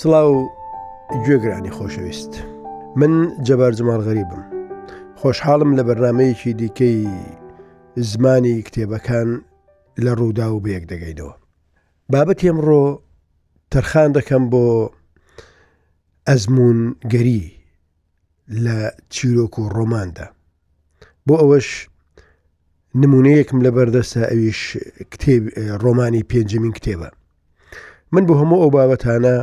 سڵاو گوێگرانی خۆشەویست من جەبار جمال غەریبم خۆشحاڵم لە بەرنمەیەکی دیکەی زمانی کتێبەکان لە ڕوودا و بەیەک دەگەینەوە بابەتی ئەمڕۆ تەرخان دەکەم بۆ ئەزمونگەری لە چیرۆک و ڕۆماندا بۆ ئەوەش نمونەیەکم لە بەردەستە ئەویش کتێب ڕۆمانی پێنجمین کتێبە من بۆ هەموو ئەو بابەتانە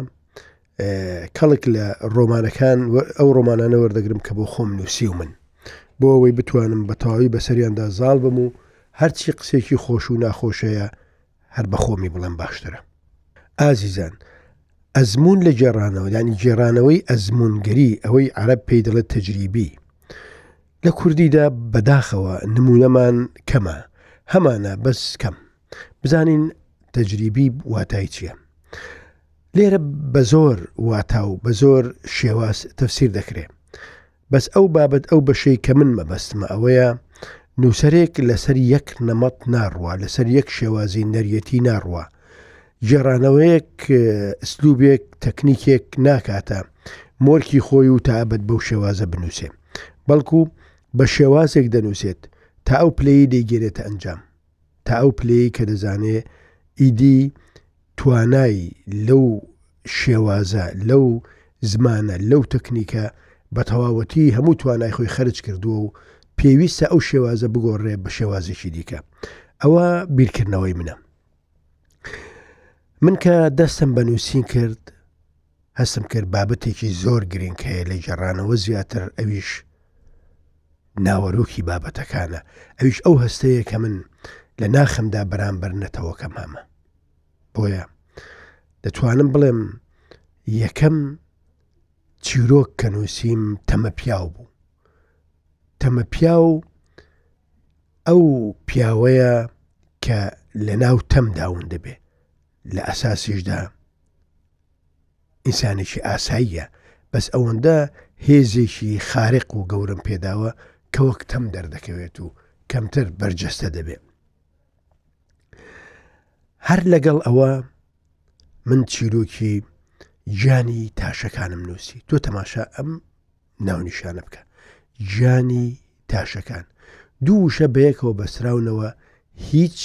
کەڵک لە ڕۆمانەکان ئەو ڕۆمانانە وەردەگرم کە بۆ خۆم نووسی و من بۆ ئەوەی بتوانم بە تەواوی بەسەریاندا زاڵ بم و هەرچی قسێکی خۆش و ناخۆشەیە هەر بەخۆمی بڵێم باشترە ئازیزان ئەزمون لە گێڕانەوە ینی گێڕانەوەی ئەزمونگەری ئەوەی عرب پێی دەڵێت تەجریبی لە کوردیدا بەداخەوە نمونەمان کەمە هەمانە بەس کەم بزانین تەجریبی واتای چییە لێرە بە زۆر واتا و بە زۆر شێواز تەفسیر دەکرێت بەس ئەو بابەت ئەو بەشەی کە من مەبەستمە ئەوەیە نووسەرێک لەسەر یەک نەمەط ناڕوا لەسەر یەک شێوازی نەریەتی ناڕوا گێڕانەوەیەک ئسلوبێک تەکنیکێک ناکاتە مۆرکی خۆی و تابەت بەو شێوازە بنووسێ بەڵکو بە شێوازێک دەنووسێت تا ئەو پلەی دەیگەرێتە ئەنجام تا ئەو پلەی کە دەزانێ ئیدی توانای لەو شێوازە، لەو زمانە، لەو تەکنیکە بە تەواوەتی هەموو توانای خۆی خەرج کردووە و پێویستە ئەو شێوازە بگۆڕێ بە شێوازێکی دیکە. ئەوە بیرکردنەوەی منە. من کە دەستم بە نووسین کرد، هەستم کرد بابەتێکی زۆر گرنگ هەیە لە گەڕانەوە زیاتر ئەویش ناوەرۆکی بابەتەکانە ئەویش ئەو هەستەیە کە من لە ناخمدا بەرامبەر نەتەوەکە مامە بۆیە دەتوانم بڵێم یەکەم چیرۆک کە نووسیم تەمە پیاو بوو تەمە پیاو ئەو پیاوەیە کە لە ناو تەمداون دەبێ لە ئەساسیشدا ئینسانێکی ئاساییە بەس ئەوەندە هێزێکی خارق و گەورەم پێداوە کە وەک تەم دەردەکەوێت و کەمتر بەرجەستە دەبێت هەر لەگەڵ ئەوە من چیرۆکی گیانی تاشەکانم نووسی تۆ تەماشا ئەم ناونیشانە بکە گیانی تاشەکان دوو وشە بەیەکەوە بەسراونەوە هیچ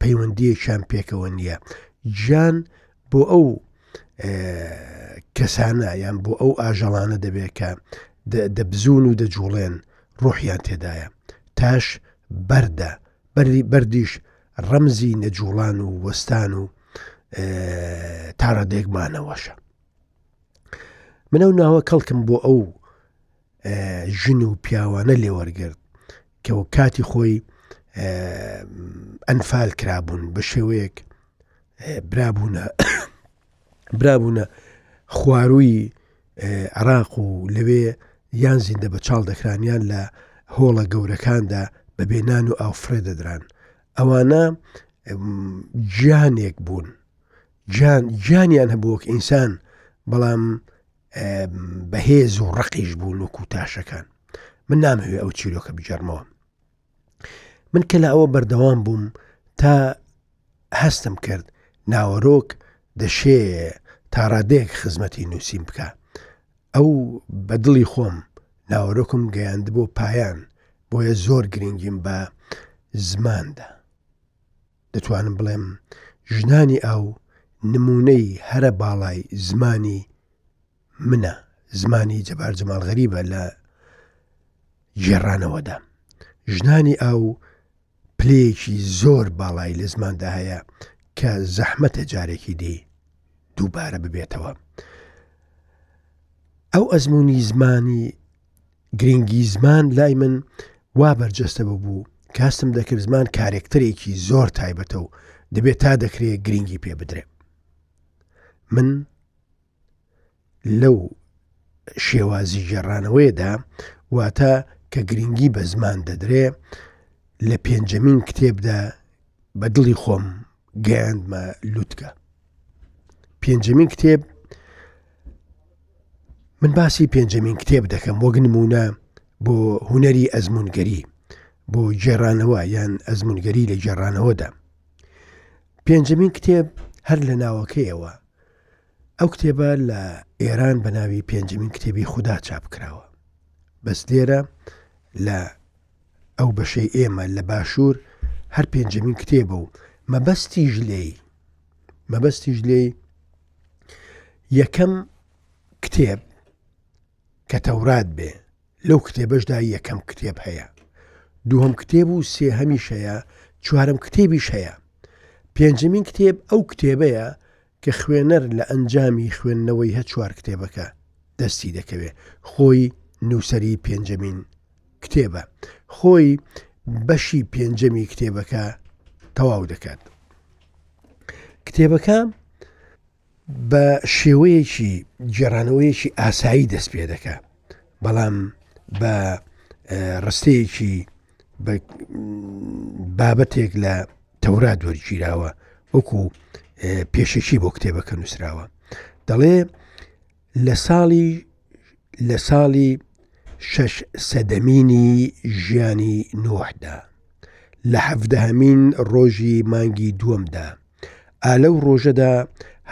پەیوەندیەکیان پێکەوە نییە گیان بۆ ئەو کەسانە یان بۆ ئەو ئاژەڵانە دەبێت کە دەبزون و دەجوڵێن ڕۆحیان تێدایە تاش بەردە بەری بەردیش ڕەمزی نەجوڵان و وەستان و تاڕادێکمانەوەشە من ئەو ناوە کەڵکم بۆ ئەو ژن و پیاوانە لێوەرگرت کە و کاتی خۆی ئەنفال کرابوون بە شێوەیەک برابوونە برابوونە خوارووی عراق و لەوێ یان زیندە بە چاڵ دەکرانیان لە هۆڵە گەورەکاندا بە بێنان و ئافرێ دەدران ئەوانە گیانێک بوون جان جانیان هەبوو وەک ئینسان بەڵام بەهێز و ڕقیش بوون و کوتاشەکان من نامەوێ ئەو چیرۆکە بجەرمەوە من کە لە ئەوە بەردەوام بووم تا هەستم کرد ناوەرۆک دەشێ تا ڕادێک خزمەتی نووسیم بکە ئەو بەدڵی خۆم ناوەرۆکم گەیاند بۆ پایان بۆیە زۆر گرنگیم بە زماندا دەتوانم بڵێم ژنانی ئاو نموونەی هەرە باڵای زمانی منە زمانی جەبار جەماڵ غەریبە لە گێڕانەوەدا ژنانی ئاو پلەیەکی زۆر باڵای لە زماندا هەیە کە زەحمەتە جارێکی دی دووبارە ببێتەوە ئەو ئەزمموی زمانی گرنگی زمان لای من وا بەرجەستە ببوو کاستم دەکرد زمان کارێکتەرێکی زۆر تایبەتە و دەبێت تا دەکرێت گرنگی پێ بدرێ من لەو شێوازی گێڕانەوەیدا واتە کە گرنگی بە زمان دەدرێ لە پێنجەمین کتێبدا بە دڵی خۆم گەیاندمە لوتکە پێنجەمین کتێب من باسی پێنجەمین کتێب دەکەم وەک نمونە بۆ هوەری ئەزمونگەری بۆ گێڕانەوە یان ئەزمونگەری لە گێڕانەوەدا پێنجەمین کتێب هەر لە ناوەکەیەوە ئەو کتێبە لە ئێران بە ناوی پێنجمین کتێبی خوددا چاپ کراوە بەس لێرە لە ئەو بەشەی ئێمە لە باشوور هەر پێنجەمین کتێبە و مەبەستیش لێی مەبەستیش لێی یەکەم کتێب کە تەورات بێ لەو کتێبەشدا یەکەم کتێب هەیە دووهم کتێب و سێ هەمیش هەیە چوارم کتێبیش هەیە پێنجمین کتێب ئەو کتێبەیە کە خوێنەر لە ئەنجامی خوێندنەوەی هە چوار کتێبەکە دەستی دەکەوێ خۆی نووسەری پێنجەمین کتێبە خۆی بەشی پێنجەمی کتێبەکە تەواو دەکات کتێبەکە بە شێوەیەکی گێڕانەوەیەکی ئاسایی دەست پێ دەکە بەڵام بە ڕستەیەکی بابەتێک لە تەورا دوەرگیراوە وەکو پێشەکی بۆ کتێبەکە نووسراوە دەڵێ لە ساڵی لە ساڵی شش سەدەمینی ژیانی نوحدا لە حەفدەهمین ڕۆژی مانگی دووەمدا ئا لەو ڕۆژەدا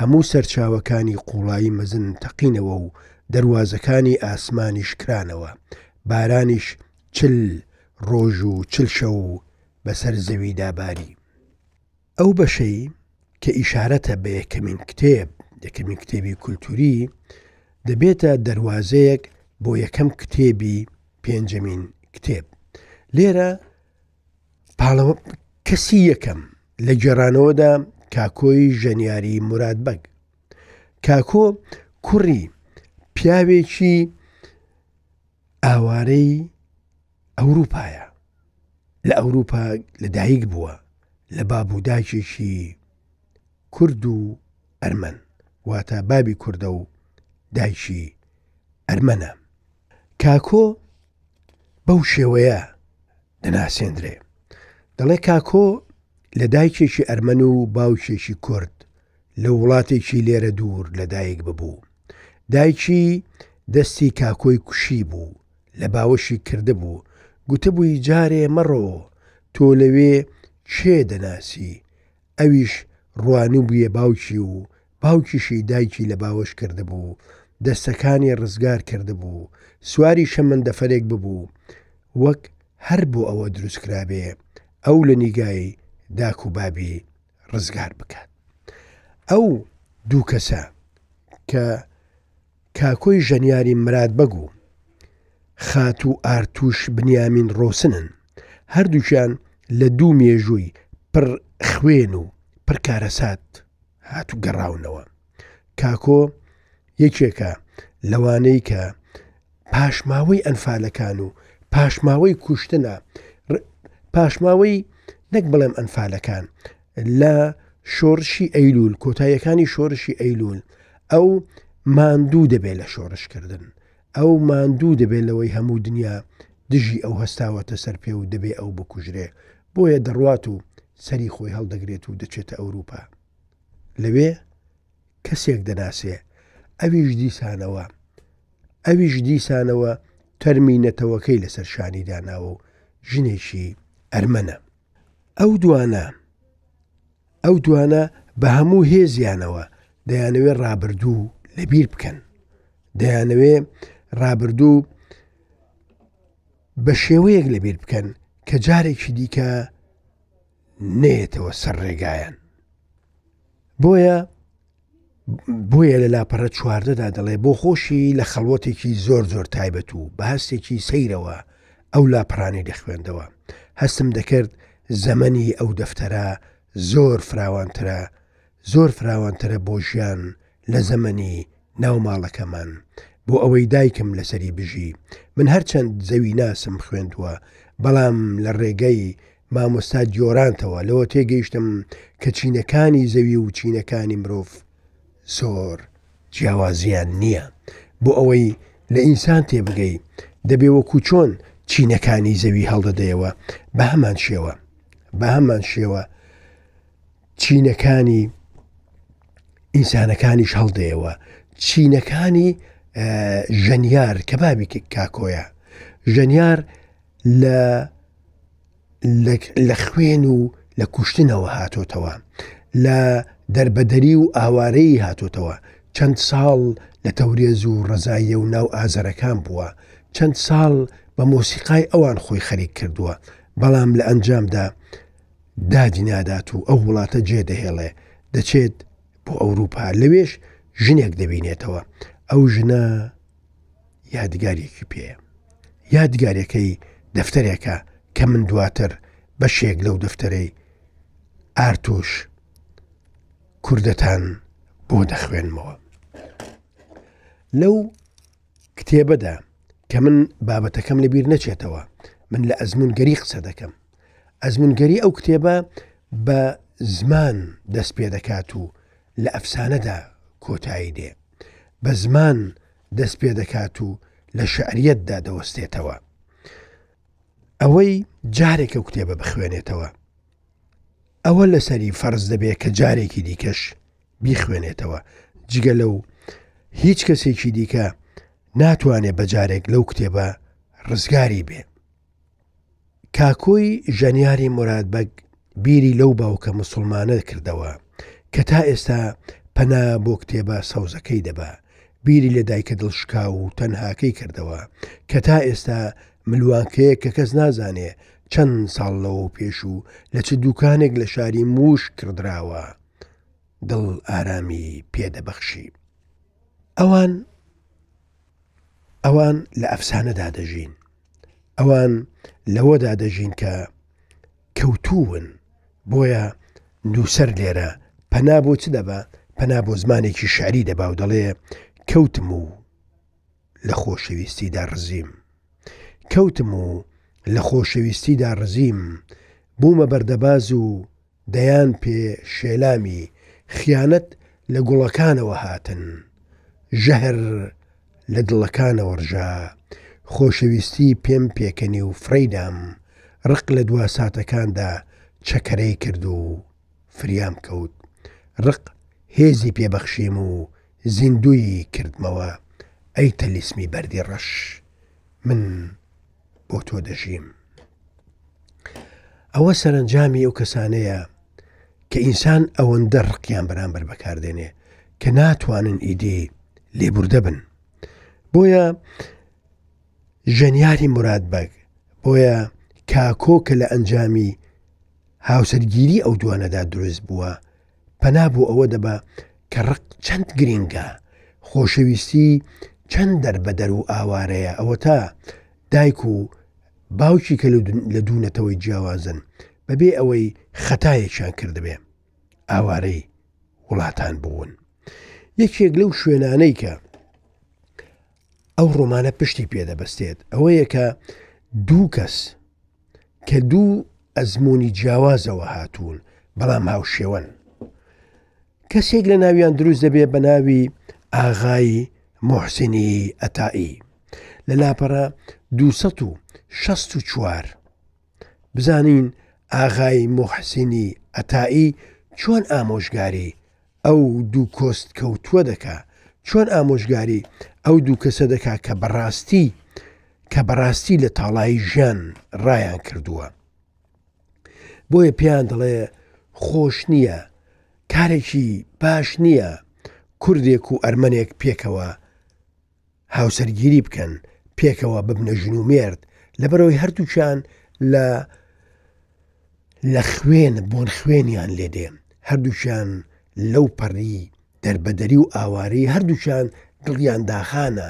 هەموو سەرچاوەکانی قوڵایی مەزن تەقینەوە و دەواازەکانی ئاسمانیش کرانەوە بارانیش چل ڕۆژ و چل شەو بەسەر زەویدا باری. ئەو بەشەی کە ئیشارەتە بە یەکەمین کتێب یەکەمین کتێبی کولتوری دەبێتە دەواازەیەک بۆ یەکەم کتێبی پێنجەمین کتێب لێرە پاڵەوە کەسی یەکەم لە گێڕانەوەدا کاکۆی ژەنیاری مراد بەگ کاکۆ کوڕی پیاوێکی ئاوارەی ئەوروپایە لە ئەوروپا لە دایک بووە لە باب و داکێکی کورد و ئەرمەن واتە بابی کوردە و دایکی ئەرمەنە کاکۆ بەو شێوەیە دەناسێندرێ دەڵێ کاکۆ لە دایکێکی ئەرمەن و باوکێکی کورد لە وڵاتێکی لێرە دوور لە دایک ببوو. دایکی دەستی کاکۆی کوشی بوو، لە باوەشی کردبوو، گوتبووی جارێ مەڕۆ، تۆ لەوێ کێ دەناسی؟ ئەویش ڕوانیبوویە باوکی و باوکیشی دایکی لە باوەش کردبوو، دەستەکانی ڕزگار کردبوو، سواری شەمەندەفەرێک ببوو، وەک هەر بۆ ئەوە دروستکرابێ، ئەو لە نیگای داک و بابی ڕزگار بکات ئەو دوو کەسە کە کاکۆی ژەنیاری مراد بەگ و خات و ئارتوش بنیامین ڕۆسنن هەردووچیان لە دوو مێژووی پڕ خوێن و پڕکارەسات هاتو گەڕاونەوە کاکۆ یەکێکە لەوانەی کە پاشماوەی ئەنفالەکان و پاشماوەی کوشتنە پاشماوەی نەک بڵێم ئەنفالەکان لە شۆرشی ئەیلول کۆتاییەکانی شۆرشی ئەیلول ئەو ماندوو دەبێت لە شۆرشکردن ئەو ماندوو دەبێت لەوەی هەموو دنیا دژی ئەو هەستاوەتە سەر پێ و دەبێ ئەو بکوژرێ بۆیە دەڕوات و سەری خۆی هەڵدەگرێت و دەچێتە ئەوروپا لەوێ کەسێک دەناسێ، ئەویش دیسانەوە ئەویش دیسانەوە تەرمی نەتەوەکەی لەسەر شانی داناوە و ژنێکی ئەرمەنە. ئەو دوانە ئەو دوانە بە هەموو هێزیانەوە دەیانەوێ ڕابردوو لەبیر بکەن. دەیانەوێ ڕابردوو بە شێوەیەک لەبیر بکەن کە جارێکی دیکە نەیەتەوە سەر ڕێگایان بۆیە بۆیە لە لاپەڕە چواردەدا دەڵێ بۆ خۆشی لە خەڵوەتێکی زۆر زۆر تایبەت و بە هەستێکی سەیرەوە ئەو لاپڕانی دەخوێندەوە هەستم دەکرد زەمەنی ئەو دەفتەرە زۆر فراوانترە زۆر فراوانترە بۆ ژیان لە زەمەنی ناو ماڵەکەمان بۆ ئەوەی دایکم لەسەری بژی من هەرچەند زەوی ناسم خوێندووە بەڵام لە ڕێگەی مامۆستا جۆرانتەوە لەوە تێگەیشتم کە چینەکانی زەوی و چینەکانی مرۆڤ زۆر جیاوازیان نییە بۆ ئەوەی لە ئینسان تێبگەی دەبێ وەکو چۆن چینەکانی زەوی هەڵدەدەیەوە بە هەمان شێوە بە هەمان شێوە چینەکانی ئینسانەکانیش هەڵدەیەوە چینەکانی ژەنیار کە بابی کاکۆیە ژەنیار لە لە خوێن و لە کوشتنەوە هاتۆتەوە لە دەربەدەری و ئاوارەی هاتۆتەوە چەند ساڵ لە تەورێز و ڕزاییە و ناو ئازەرەکان بووە چەند ساڵ بە مۆسیقای ئەوان خۆی خەریک کردووە بەڵام لە ئەنجامدا دادی نادات و ئەو وڵاتە جێدەهێڵێ دەچێت بۆ ئەوروپا لەوێش ژنێک دەبینێتەوە ئەو ژنە یادگارێکی پێ یادگارەکەی دەفتەرێکە کە من دواتر بەشێک لەو دەفتەرەی ئارتوش کوردەتان بۆ دەخوێنمەوە لەو کتێبەدا کە من بابەتەکەم لە بیر نەچێتەوە من لە ئەزمونگەری قسە دەکەم ئەزمونگەری ئەو کتێبە بە زمان دەست پێ دەکات و لە ئەفسانەدا کۆتایی دێ بە زمان دەست پێ دەکات و لە شعریەتدا دەوەستێتەوە ئەوەی جارێکە کتێبە بخوێنێتەوە ئەوە لەسەری فەرز دەبێت کە جارێکی دیکەش بیخوێنێتەوە جگە لەو هیچ کەسێکی دیکە ناتوانێت بەجارێک لەو کتێبە ڕزگاری بێ کاکۆی ژەنیاری مراد بەگ بیری لەو باوکە مسلمانە کردەوە کە تا ئێستا پەنا بۆ کتێبە سەوزەکەی دەبا بیری لە دایکە دڵشکا و تەنهاکەی کردەوە کە تا ئێستا ملوانکەیە کە کەس نازانێ چەند ساڵ لەوە پێش و لە چ دوکانێک لە شاری موش کڕدراوە دڵ ئارامی پێدەبەخشی ئەوان ئەوان لە ئەفسانەدا دەژین ئەوان لەوەدا دەژین کە کەوتوون بۆیە نووسەر لێرە پەنا بۆ چ دەبە پەنا بۆ زمانێکی شعری دەبا و دەڵێ کەوتم و لە خۆشەویستیدا رزیم کەوتم و لە خۆشەویستیدا رزیم بوومە بەردەباز و دەیان پێ شێلامی خیانەت لە گوڵەکانەوە هاتن ژەهر لە دڵەکانەوە رژا خۆشەویستی پێم پێکەنی و فڕێیدام رق لە دوا ساتەکاندا چەکەرەی کرد و فریام کەوت، ڕق هێزی پێ بەخشیم و زیندووی کردمەوە، ئەی تەلیسمی بەردی ڕەش، من بۆ تۆ دەژیم. ئەوە سەرەنجامی ئەو کەسانەیە کە ئینسان ئەوەندە ڕقیان بەرامبەر بەکاردێنێ کە ناتوانن ئیدی لێبوردە بن. بۆیە ژەنیاری مراد بەگ بۆیە کاکۆ کە لە ئەنجامی هاوسەرگیری ئەو دوانەدا دروست بووە، پەنا بۆ ئەوە دەبا کە ڕق چەند گرینگە، خۆشەویستی چەند دەربەدەر و ئاوارەیە، ئەوەتا دایک و باوکی کە لە دوو نەتەوەی جیاوازن بەبێ ئەوەی خەتایەکیان کردبێ ئاوارەی وڵاتان بوون. یەکێک لەو شوێنانەی کە ئەو ڕۆمانە پشتی پێدەبەستێت ئەوەیە کە دوو کەس کە دوو ئەزموونی جیاوازەوە هاتوون بەڵام هاوشێوەن کەسێک لە ناویان دروست دەبێ بە ناوی ئاغای محسنی ئەتائی لە لاپەڕە 1964 بزانین ئاغای محسنی ئەتائی چۆن ئامۆژگاری ئەو دوو کۆست کەوتوە دەکا چۆن ئامۆژگاری ئەو دوو کەسە دەکا کە بەڕاستی کە بەڕاستی لە تاڵایی ژیان ڕایان کردووە بۆیە پێیان دەڵێ خۆش نییە کارێکی باش نییە کوردێک و ئەرمەنێک پێکەوە هاوسەرگیری بکەن پێکەوە ببنە ژن و مێرد لەبەرەوەی هەردووچان لە لە خوێن بۆن خوێنیان لێدێ هەردووچان لەو پەڕی دەربەدەری و ئاوارەی هەردووچان دڵیان داخانە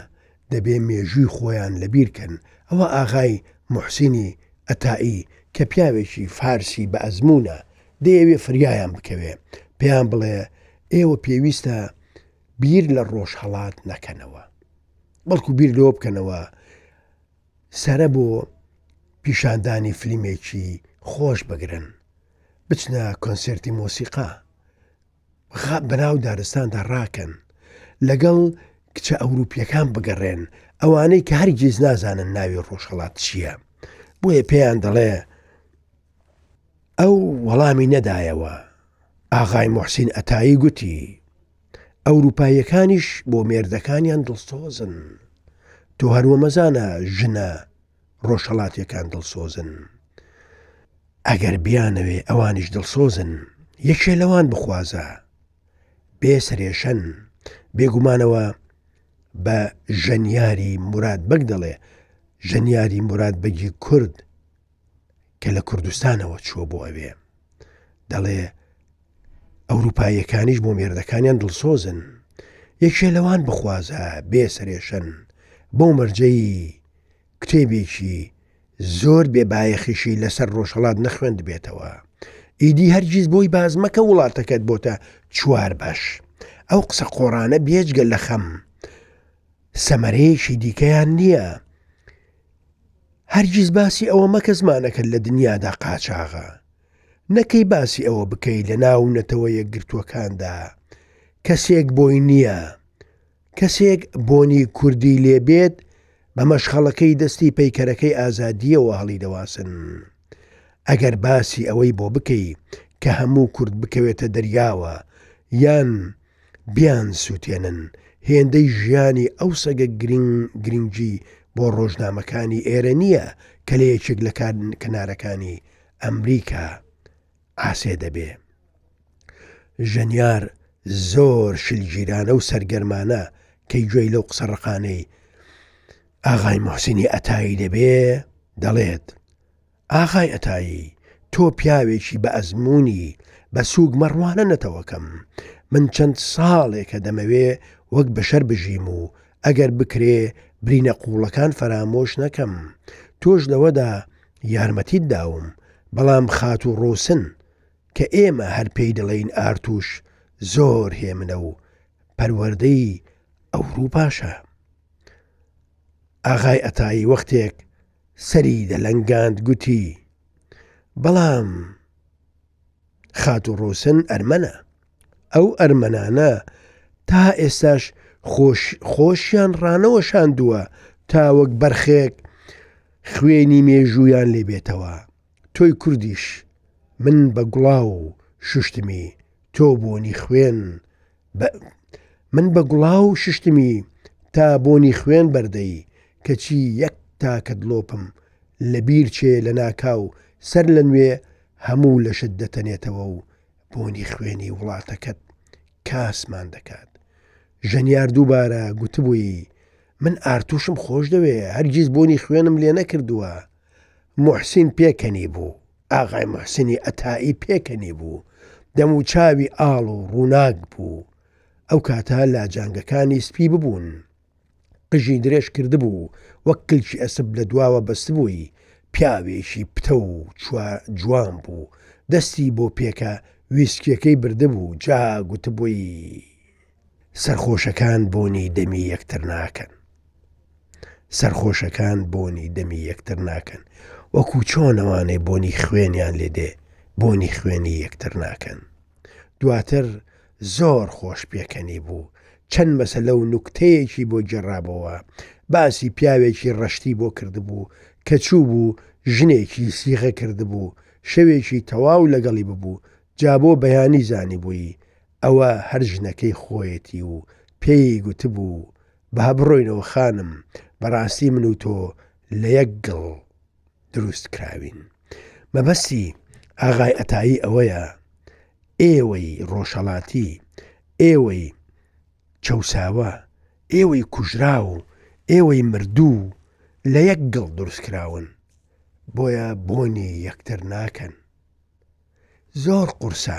دەبێ مێژووی خۆیان لەبیرکەن ئەوە ئاغای محسینی ئەتائی کە پیاوێکی فارسی بە ئەزمونە دەیەوێ فریایان بکەوێ پێیان بڵێ ئێوە پێویستە بیر لە ڕۆژهەڵات نەکەنەوە بەڵکو بیر لەوە بکەنەوە سرە بۆ پیشاندانی فلیمێکی خۆش بگرن بچنە کۆنسرتی مۆسیقا بەناو دارستاندا ڕاکەن لەگەڵ کچە ئەوروپیەکان بگەڕێن ئەوانەی کە هەرگیز نازانن ناوی ڕۆژهڵات چییە بۆیە پێیان دەڵێ ئەو وەڵامی نەدایەوە ئاغای محسین ئەتایی گوتی ئەوروپاییەکانیش بۆ مێردەکانیان دڵسۆزن تۆ هەروەمەزانە ژنە ڕۆژهڵاتیەکان دڵسۆزن ئەگەر بیانەوێ ئەوانیش دڵسۆزن یەکێ لەوان بخوازە بێ سرێشەن بێگومانەوە بە ژەنیاری مراد بەگ دەڵێ ژەنیاری مراد بەگی کورد کە لە کوردستانەوە چووە بۆ ئەوێ دەڵێ ئەوروپاییەکانیش بۆ مێردەکانیان دڵسۆزن یەکێ لەوان بخوازە بێ سرێشن بۆ مەرجەی کتێبێکی زۆر بێ بایەخیشی لەسەر ڕۆژهڵات نەخوێند بێتەوە ئیدی هەرگیز بۆی بازمەکە وڵاتەکەت بۆتە چوار بەش ئەو قسە قۆڕانە بێجگە لە خەم سەمەرەیەکی دیکەیان نییە هەرگیز باسی ئەوە مەکە زمانەکەت لە دنیادا قاچاغە نەکەی باسی ئەوە بکەی لە ناو نەتەوە یەکگرتووەکاندا کەسێک بۆی نییە کەسێک بۆنی کوردی لێبێت بە مەشخەڵەکەی دەستی پەیکەرەکەی ئازادیەوە هەڵی دەواسن ئەگەر باسی ئەوەی بۆ بکەی کە هەموو کورد بکەوێتە دەریاوە یان بیانسووتێنن، هێندەی ژیانی ئەو سەگە گرنگ گرنگی بۆ ڕۆژنامەکانی ئێرە نییە کە لە یەکێک لە کەنارەکانی ئەمریکا عاسێ دەبێ. ژەنیار زۆر شلگیرانە و سەرگەرمانە کەی گوێی لەو قسە ڕقانەی ئاغای محسینی ئەتایی دەبێ دەڵێت ئاغای ئەتایی تۆ پیاوێکی بە ئەزمونی بە سووک مەڕوانە نەتەوەکەم من چەند ساڵێکە دەمەوێ وەک بەشەر بژیم و ئەگەر بکرێ برینە قوڵەکان فەرامۆش نەکەم تۆش لەوەدا یارمەتیت داوم بەڵام خات و ڕۆسن کە ئێمە هەر پێی دەڵین ئارتوش زۆر هێمنە و پەروەردەی ئەوروپاشە ئاغای ئەتایی وەختێک سەری دەلەنگاند گوتی، بەڵام خاتوو ڕۆسن ئەرمەنە. ئەو ئەرمەنانە تا ئێستاش خۆشیان ڕانەوەشاندووە تا وەک بەرخێک خوێنی مێژوویان لێ بێتەوە. تۆی کوردیش من بە گوڵاو شوشتمی تۆ بۆنی خوێن بە من بە گوڵاو شوشتمی تا بۆنی خوێن بەردەی کەچی یەک تاکە دڵۆپم لە بیر چێ لە ناکاو سەر لە نوێ هەموو لەشت دەتەنێتەوە و بۆنی خوێنی وڵاتەکەت کاسمان دەکات ژەنیار دووبارە گوتبووی من ئارتوشم خۆش دەوێ هەرگیز بۆنی خوێنم لێ نەکردووە موحسین پێکەنی بوو، ئاغای موحسینی ئەتائی پێکەنی بوو، دەموچاوی ئاڵ و ڕووناک بوو، ئەو کاتە لاجانگەکانی سپی ببوون، قژی درێژ کردبوو وەک کلکی ئەسپ لە دواوە بەستبووی، پیاوێکی پتەو و جوان بوو، دەستی بۆ پێکە ویسکیەکەی بردبوو، جا گوتبووی. سەرخۆشەکان بۆنی دەمی یەکتر ناکەن سەرخۆشەکان بۆنی دەمی یەکتر ناکەن وەکو چۆنەوانێ بۆنی خوێنیان لێدێ بۆنی خوێنی یەکتر ناکەن دواتر زۆر خۆش پێکەنی بوو چەند مەسەلە و نوکتەیەکی بۆ گێڕابەوە باسی پیاوێکی ڕەشتی بۆ کردبوو کە چوو بوو ژنێکی سیغە کردبوو شەوێکی تەواو لەگەڵی ببوو جا بۆ بەیانی زانیبووی ئەوە هەر ژنەکەی خۆیەتی و پێی گوتبوو، با بڕۆینەوە خانم، بەڕاستی من و تۆ لە یەک گڵ دروست کراوین. مەبەستی ئاغای ئەتایی ئەوەیە، ئێوەی ڕۆژهەڵاتی، ئێوەی چەوساوە، ئێوەی کوژراو، ئێوەی مردوو لە یەک گڵ دروست کراون، بۆیە بۆنی یەکتر ناکەن. زۆر قورسە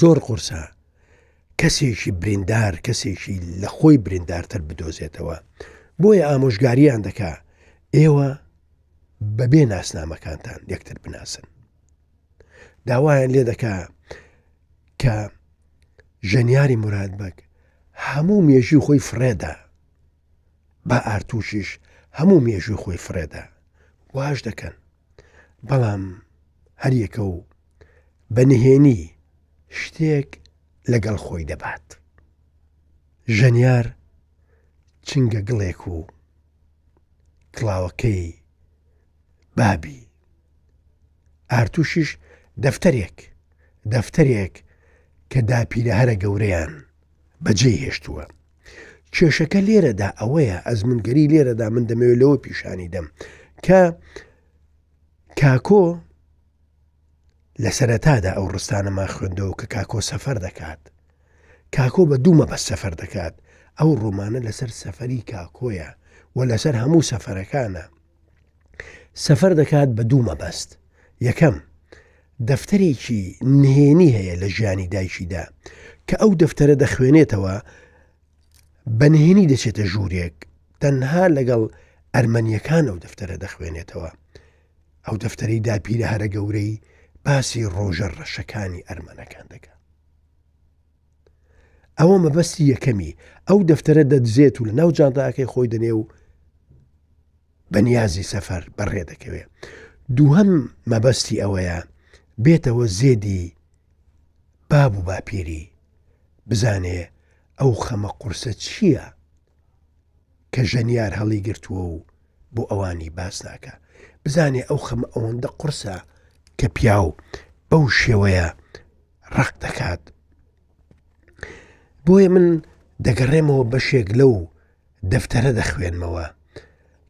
زۆر قورسە کەسێکی بریندار کەسێکی لە خۆی بریندارتر بدۆزێتەوە بۆیە ئامۆژگاریان دەکا ئێوە بەبێ ناسنامەکانتان یەکتر بناسن داوایان لێ دەکا کە ژەنیاری مراد بەگ هەموو مێژی خۆی فرێدا بە ئارتوشیش هەموو مێژوی خۆی فرێدا واش دەکەن بەڵام هەریەکە و بە نهێنی شتێک لەگەڵ خۆی دەبات ژەنیار چنگە گڵێک و کڵاوەکەی بابی ئارتوشیش دەفتەرێک دەفتەرێک کە داپیرە هەرە گەورەیان بەجێ هێشتووە کێشەکە لێرەدا ئەوەیە ئەزمونگەری لێرەدا من دەمەوێت لەوە پیشانی دەم کە کاکۆ لە سەرەتادا ئەو ڕستانەمان خوێندەوە کە کاکۆ سەفەر دەکات کاکۆ بە دوومە بە سەفەر دەکات ئەو ڕۆمانە لەسەر سەفەری کاکۆیە و لەسەر هەموو سەفەرەکانە سەفەر دەکات بە دوو مەبەست، یەکەم، دەفتەرێکی نهێنی هەیە لە ژیانی دایکیدا، کە ئەو دەفتەرە دەخوێنێتەوە بە نهێنی دەچێتە ژوورێک تەنها لەگەڵ ئەرمەنیەکان ئەو دەفتەرە دەخوێنێتەوە ئەو دەفتەری داپیرە هەرە گەورەی باسی ڕۆژە ڕەشەکانی ئەرمەنەکان دەکات. ئەوە مەبەستی یەکەمی ئەو دەفتەرە دەدزێت و لە ناو جانتاکەی خۆی دەنێ و بەنیازی سەفەر بەڕێ دەکەوێت دووهم مەبەستی ئەوەیە بێتەوە زێدی باب و باپیری بزانێ ئەو خەمە قورسە چییە کە ژەنیار هەڵی گرتووە و بۆ ئەوانی باس ناکە بزانێ ئەو خەمە ئەوەندە قرسە کە پیاو بەو شێوەیە ڕق دەکات بۆیە من دەگەڕێمەوە بەشێک لەو دەفتەرە دەخوێنمەوە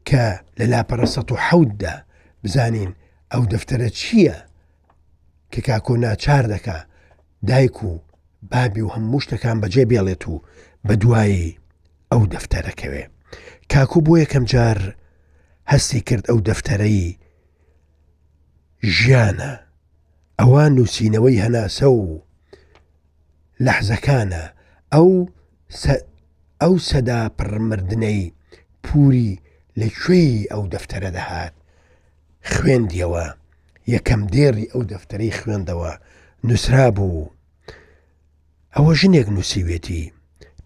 کە لە لاپەڕە 1970دا بزانین ئەو دەفتەرە چییە کە کاکۆ ناچار دەکا دایک و بابی و هەموو شتەکان بەجێ بێڵێت و بە دوایی ئەو دەفتەرەکەوێ کاکو بۆ یەکەم جار هەستی کرد ئەو دەفتەرەی ژیانە ئەوە نووسینەوەی هەناسە و لەحزەکانە ئەو ئەو سەدا پڕمردنەی پوری لە کوێی ئەو دەفتەرە دەهات خوێندیەوە، یەکەم دێڕی ئەو دەفتەرەی خوێندەوە نووسرابوو، ئەوە ژنێک نووسیوێتی،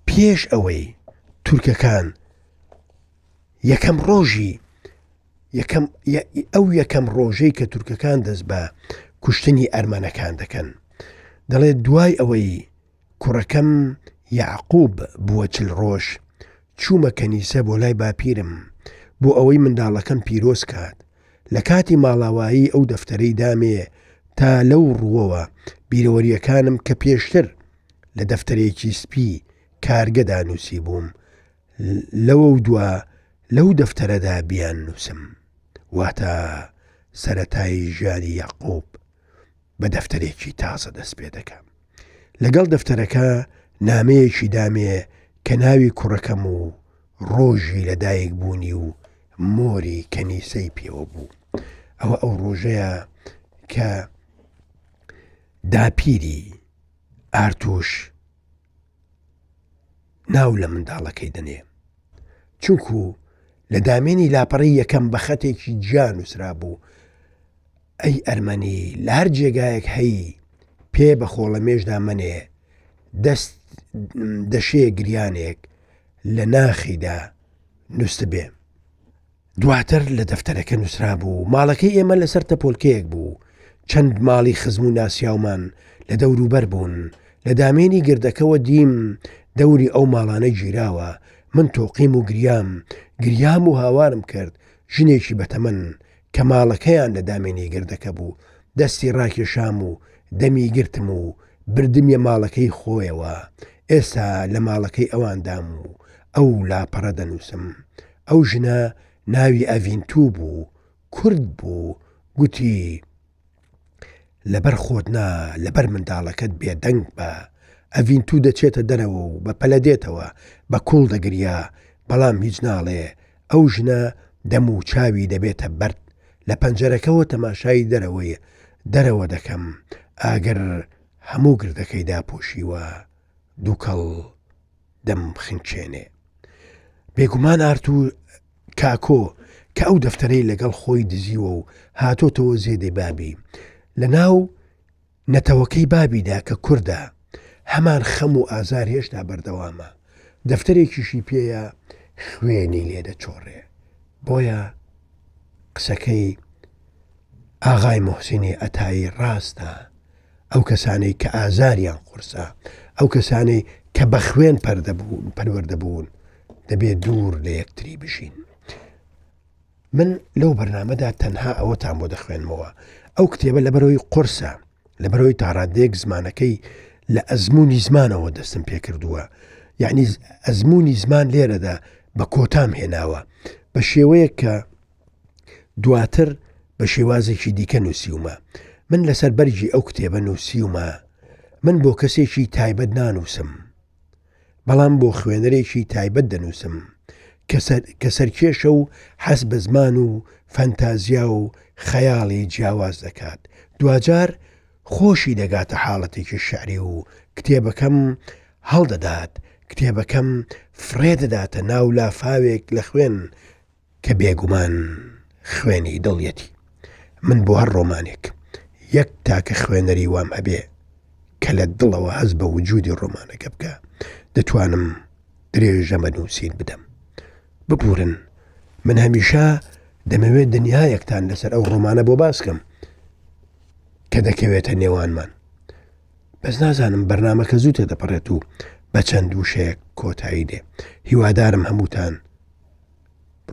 پێش ئەوەی تورکەکان یەکەم ڕۆژی یەکەم ئەو یەکەم ڕۆژەی کە تورکەکان دەست بە کوشتنی ئەرمەنەکان دەکەن دەڵێت دوای ئەوەی کوڕەکەم یەعقوب بووە چل ڕۆژ، چوومە کەنیسە بۆ لای باپیرم بۆ ئەوەی منداڵەکەم پیرۆز کات، لە کاتی ماڵاوایی ئەو دەفتەرەی دامێ تا لەو ڕووەوە بیرەوەرییەکانم کە پێشتر لە دەفتەرێکی سپی کارگەدا نووسیبووم لەوەودوا لەو دەفتەرەدا بیاننووسم، واتە سەرەتای ژیانی یەعقوب. بە دەفتەرێکی تازە دەست پێ دەکەم. لەگەڵ دەفتەرەکە نامەیەکی دامێ کە ناوی کوڕەکەم و ڕۆژی لە دایک بوونی و مۆری کەنیسەی پێوە بوو. ئەوە ئەو ڕۆژەیە کە داپیری ئارتوش ناو لە منداڵەکەی دەنێ چونکو لە دامێنی لاپەڕی یەکەم بە خەتێکی جیا نووسرا بوو ئەی ئەرمەنی لە هەر جێگایەک هەی پێ بە خۆڵە مێشدا منێ دەست دەشێ گریانێک لە ناخیدا نووسبێ دواتر لە دەفتەرەکە نووسرابوو، ماڵەکەی ئێمە لەسەر تەپۆلکەیەک بوو، چەند ماڵی خزم و ناسیاومان لە دەوروبەر بوون، لە دامێنی گردەکەوە دیم دەوری ئەو ماڵانە گیراوە، من تۆقیم و گریام، گریام و هاوارم کرد، ژنێکی بەتەمەن کە ماڵەکەیان لە دامێنی گردەکە بوو، دەستی ڕاکێشام و دەمی گرتم و بردمیە ماڵەکەی خۆیەوە، ئێستا لە ماڵەکەی ئەواندام و ئەو لاپەڕە دەنووسم. ئەو ژنە ناوی ئەڤینتوو بوو کورد بوو گوتی لەبەر خۆت نا لەبەر منداڵەکەت بێدەنگ بە ئەڤینتوو دەچێتە دەرەوە و بە پەلە دێتەوە بە کوڵ دەگریا بەڵام هیچ ناڵێ ئەو ژنە دەم و چاوی دەبێتە بەرد لە پەنجەرەکەەوە تەماشای دەرەوەی دەرەوە دەکەم ئاگر هەموو گردەکەی داپۆشیوە دووکەڵ دەم خنچێنێ بێگومان ئارتور کاکۆ کە ئەو دەفتەرەی لەگەڵ خۆی دزیوە و هاتۆتەوە زێدێ بابی لە ناو نەتەوەکەی بابیدا کە کووردە هەمان خەم و ئازار هێشتا بەردەوامە دەفتەرێکیشی پێەیە خوێنی لێ دەچۆڕێ بۆیە قسەکەی ئاغای محسینی ئەتایی ڕاستە ئەو کەسانەی کە ئازاریان قورسە، ئەو کەسانەی کە بە خوێن پەروەردە بوون دەبێت دوور لە یەکتری بژین. من لەو بەرنمەدا تەنها ئەوەتان بۆ دەخوێنمەوە ئەو کتێبە لە بەرەوەی قرسە لە بەرەوەی تاڕادێک زمانەکەی لە ئەزمموی زمانەوە دەستم پێکردووە یعنی ئەزمموی زمان لێرەدا بە کۆتام هێناوە بە شێوەیە کە دواتر بە شێوازێکی دیکە نووسیومە من لەسەر بەرگی ئەو کتێبە نووسیومە من بۆ کەسێکی تایبەت نانووسم بەڵام بۆ خوێنەرێکی تایبەت دەنووسم کە سەرکێشە و حەز بە زمان و فەنتازیا و خەیاڵی جیاواز دەکات دوجار خۆشی دەگاتە حاڵەتێکی شعری و کتێبەکەم هەڵدەدات کتێبەکەم فرێ دەداتە ناو لافاوێک لە خوێن کە بێگومان خوێنی دڵیەتی. من بۆ هەر ڕۆمانێک یەک تاکە خوێنەری وام هەبێ کە لە دڵەوە هەست بە وجودی ڕۆمانەکە بکا، دەتوانم درێژە بە نووسین بدەم. ببوورن، من هەمیشە دەمەوێت دنیایەکتان لەسەر ئەو ڕۆمانە بۆ باس کەم کە دەکەوێتە نێوانمان. بەس نازانم بەرنمەکە زوو تێدەپەڕێت و بە چەند وشەیەک کۆتایی دێ هیوادارم هەمووتان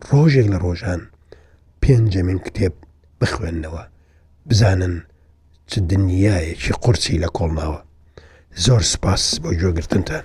ڕۆژێک لە ڕۆژان پێنجەمین کتێب بخوێننەوە بزانن چ دنیایەکی قورسی لە کۆڵناوە زۆر سپاس بۆ گوێگرتنتان.